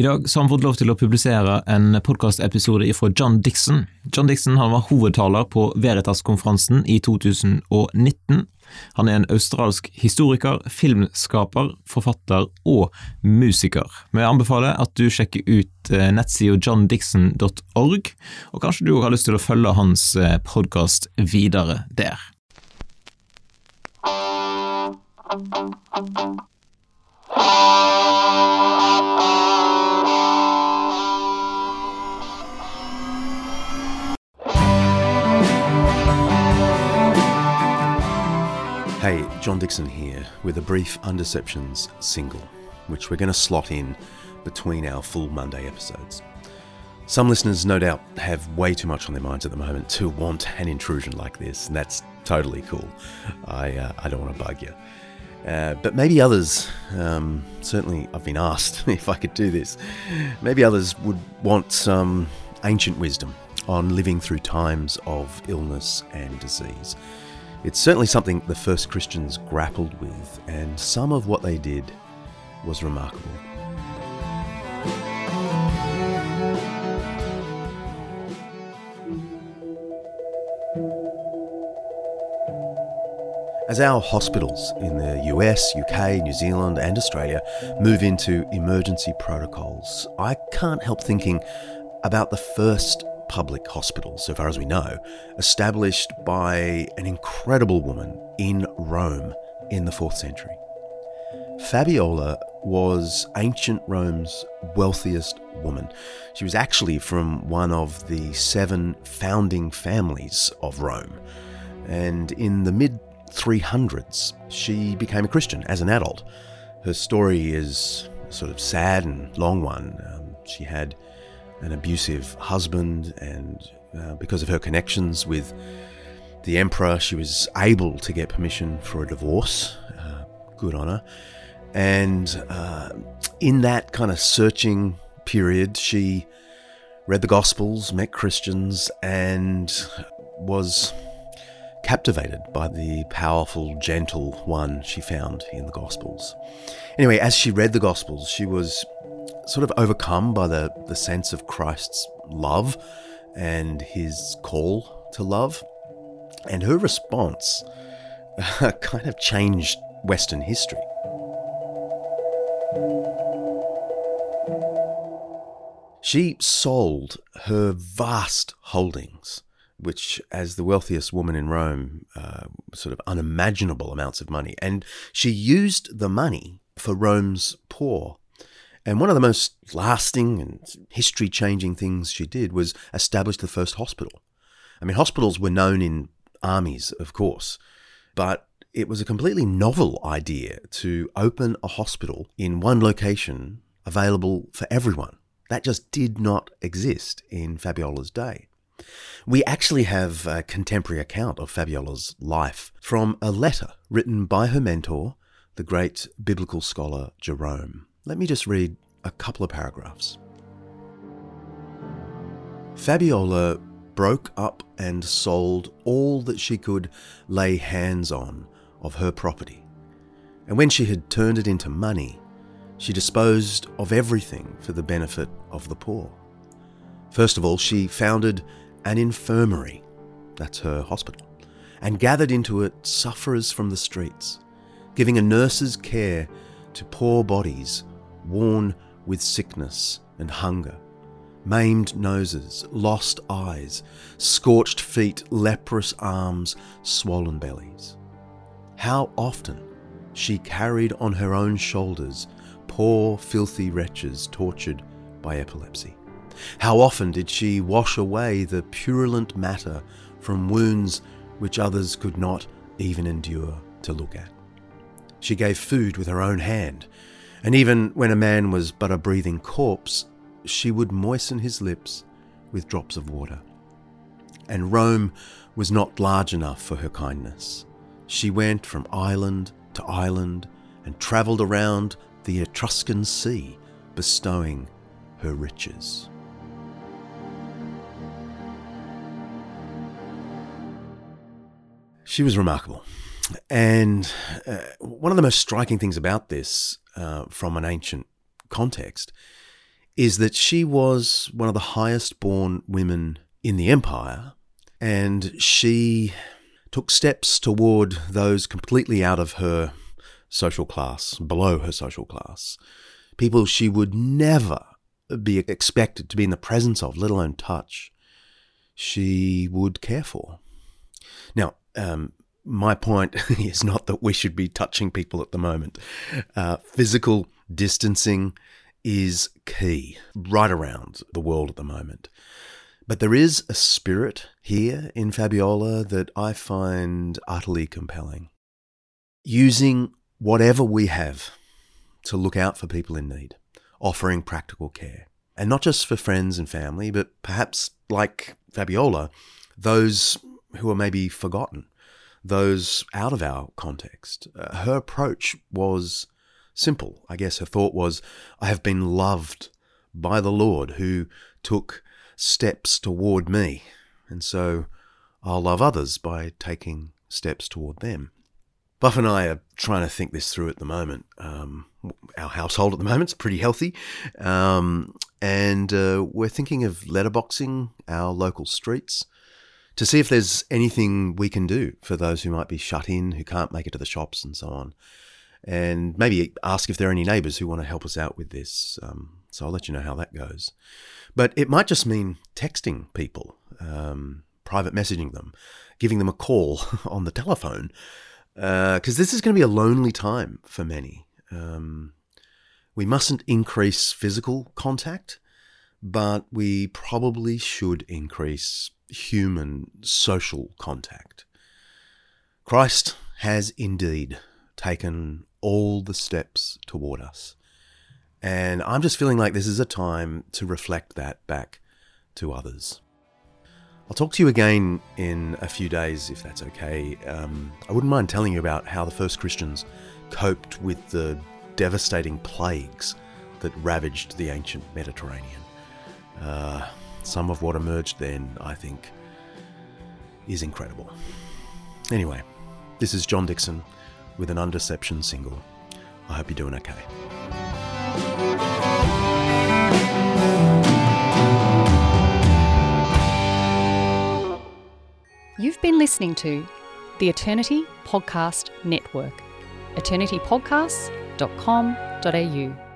I dag så har han fått lov til å publisere en podkastepisode fra John Dixon. John Dixon han var hovedtaler på Veritas-konferansen i 2019. Han er en australsk historiker, filmskaper, forfatter og musiker. Vi anbefaler at du sjekker ut eh, nettsida johndixon.org, og kanskje du har lyst til å følge hans eh, podkast videre der. Hey, John Dickson here with a brief Undeceptions single, which we're going to slot in between our full Monday episodes. Some listeners, no doubt, have way too much on their minds at the moment to want an intrusion like this, and that's totally cool. I, uh, I don't want to bug you. Uh, but maybe others, um, certainly I've been asked if I could do this, maybe others would want some ancient wisdom on living through times of illness and disease. It's certainly something the first Christians grappled with, and some of what they did was remarkable. As our hospitals in the US, UK, New Zealand, and Australia move into emergency protocols, I can't help thinking about the first public hospital, so far as we know, established by an incredible woman in Rome in the 4th century. Fabiola was ancient Rome's wealthiest woman. She was actually from one of the seven founding families of Rome. And in the mid 300s, she became a Christian as an adult. Her story is a sort of sad and long one. Um, she had an abusive husband, and uh, because of her connections with the emperor, she was able to get permission for a divorce. Uh, good on her. And uh, in that kind of searching period, she read the Gospels, met Christians, and was captivated by the powerful, gentle one she found in the Gospels. Anyway, as she read the Gospels, she was sort of overcome by the, the sense of Christ's love and his call to love. And her response uh, kind of changed Western history. She sold her vast holdings, which, as the wealthiest woman in Rome, uh, sort of unimaginable amounts of money, and she used the money for Rome's poor and one of the most lasting and history changing things she did was establish the first hospital. I mean, hospitals were known in armies, of course, but it was a completely novel idea to open a hospital in one location available for everyone. That just did not exist in Fabiola's day. We actually have a contemporary account of Fabiola's life from a letter written by her mentor, the great biblical scholar Jerome. Let me just read a couple of paragraphs. Fabiola broke up and sold all that she could lay hands on of her property, and when she had turned it into money, she disposed of everything for the benefit of the poor. First of all, she founded an infirmary, that's her hospital, and gathered into it sufferers from the streets, giving a nurse's care to poor bodies worn with sickness and hunger, maimed noses, lost eyes, scorched feet, leprous arms, swollen bellies. How often she carried on her own shoulders poor, filthy wretches tortured by epilepsy. How often did she wash away the purulent matter from wounds which others could not even endure to look at. She gave food with her own hand and even when a man was but a breathing corpse, she would moisten his lips with drops of water. And Rome was not large enough for her kindness. She went from island to island and travelled around the Etruscan Sea, bestowing her riches. She was remarkable. And uh, one of the most striking things about this uh, from an ancient context is that she was one of the highest born women in the empire, and she took steps toward those completely out of her social class, below her social class, people she would never be expected to be in the presence of, let alone touch, she would care for. Now, um, my point is not that we should be touching people at the moment. Uh, physical distancing is key right around the world at the moment. But there is a spirit here in Fabiola that I find utterly compelling. Using whatever we have to look out for people in need, offering practical care. And not just for friends and family, but perhaps like Fabiola, those who are maybe forgotten, those out of our context. Uh, her approach was simple. I guess her thought was, I have been loved by the Lord who took steps toward me. And so I'll love others by taking steps toward them. Buff and I are trying to think this through at the moment. Um, our household at the moment is pretty healthy. Um, and uh, we're thinking of letterboxing our local streets to see if there's anything we can do for those who might be shut in, who can't make it to the shops, and so on. And maybe ask if there are any neighbours who want to help us out with this. Um, so I'll let you know how that goes. But it might just mean texting people, um, private messaging them, giving them a call on the telephone because uh, this is going to be a lonely time for many. Um, we mustn't increase physical contact, but we probably should increase human social contact. Christ has indeed taken all the steps toward us. And I'm just feeling like this is a time to reflect that back to others. I'll talk to you again in a few days if that's okay. Um, I wouldn't mind telling you about how the first Christians coped with the devastating plagues that ravaged the ancient Mediterranean. Uh, some of what emerged then, I think, is incredible. Anyway, this is John Dickson with an Undeception single. I hope you're doing okay. You've been listening to the Eternity Podcast Network, eternitypodcasts.com.au.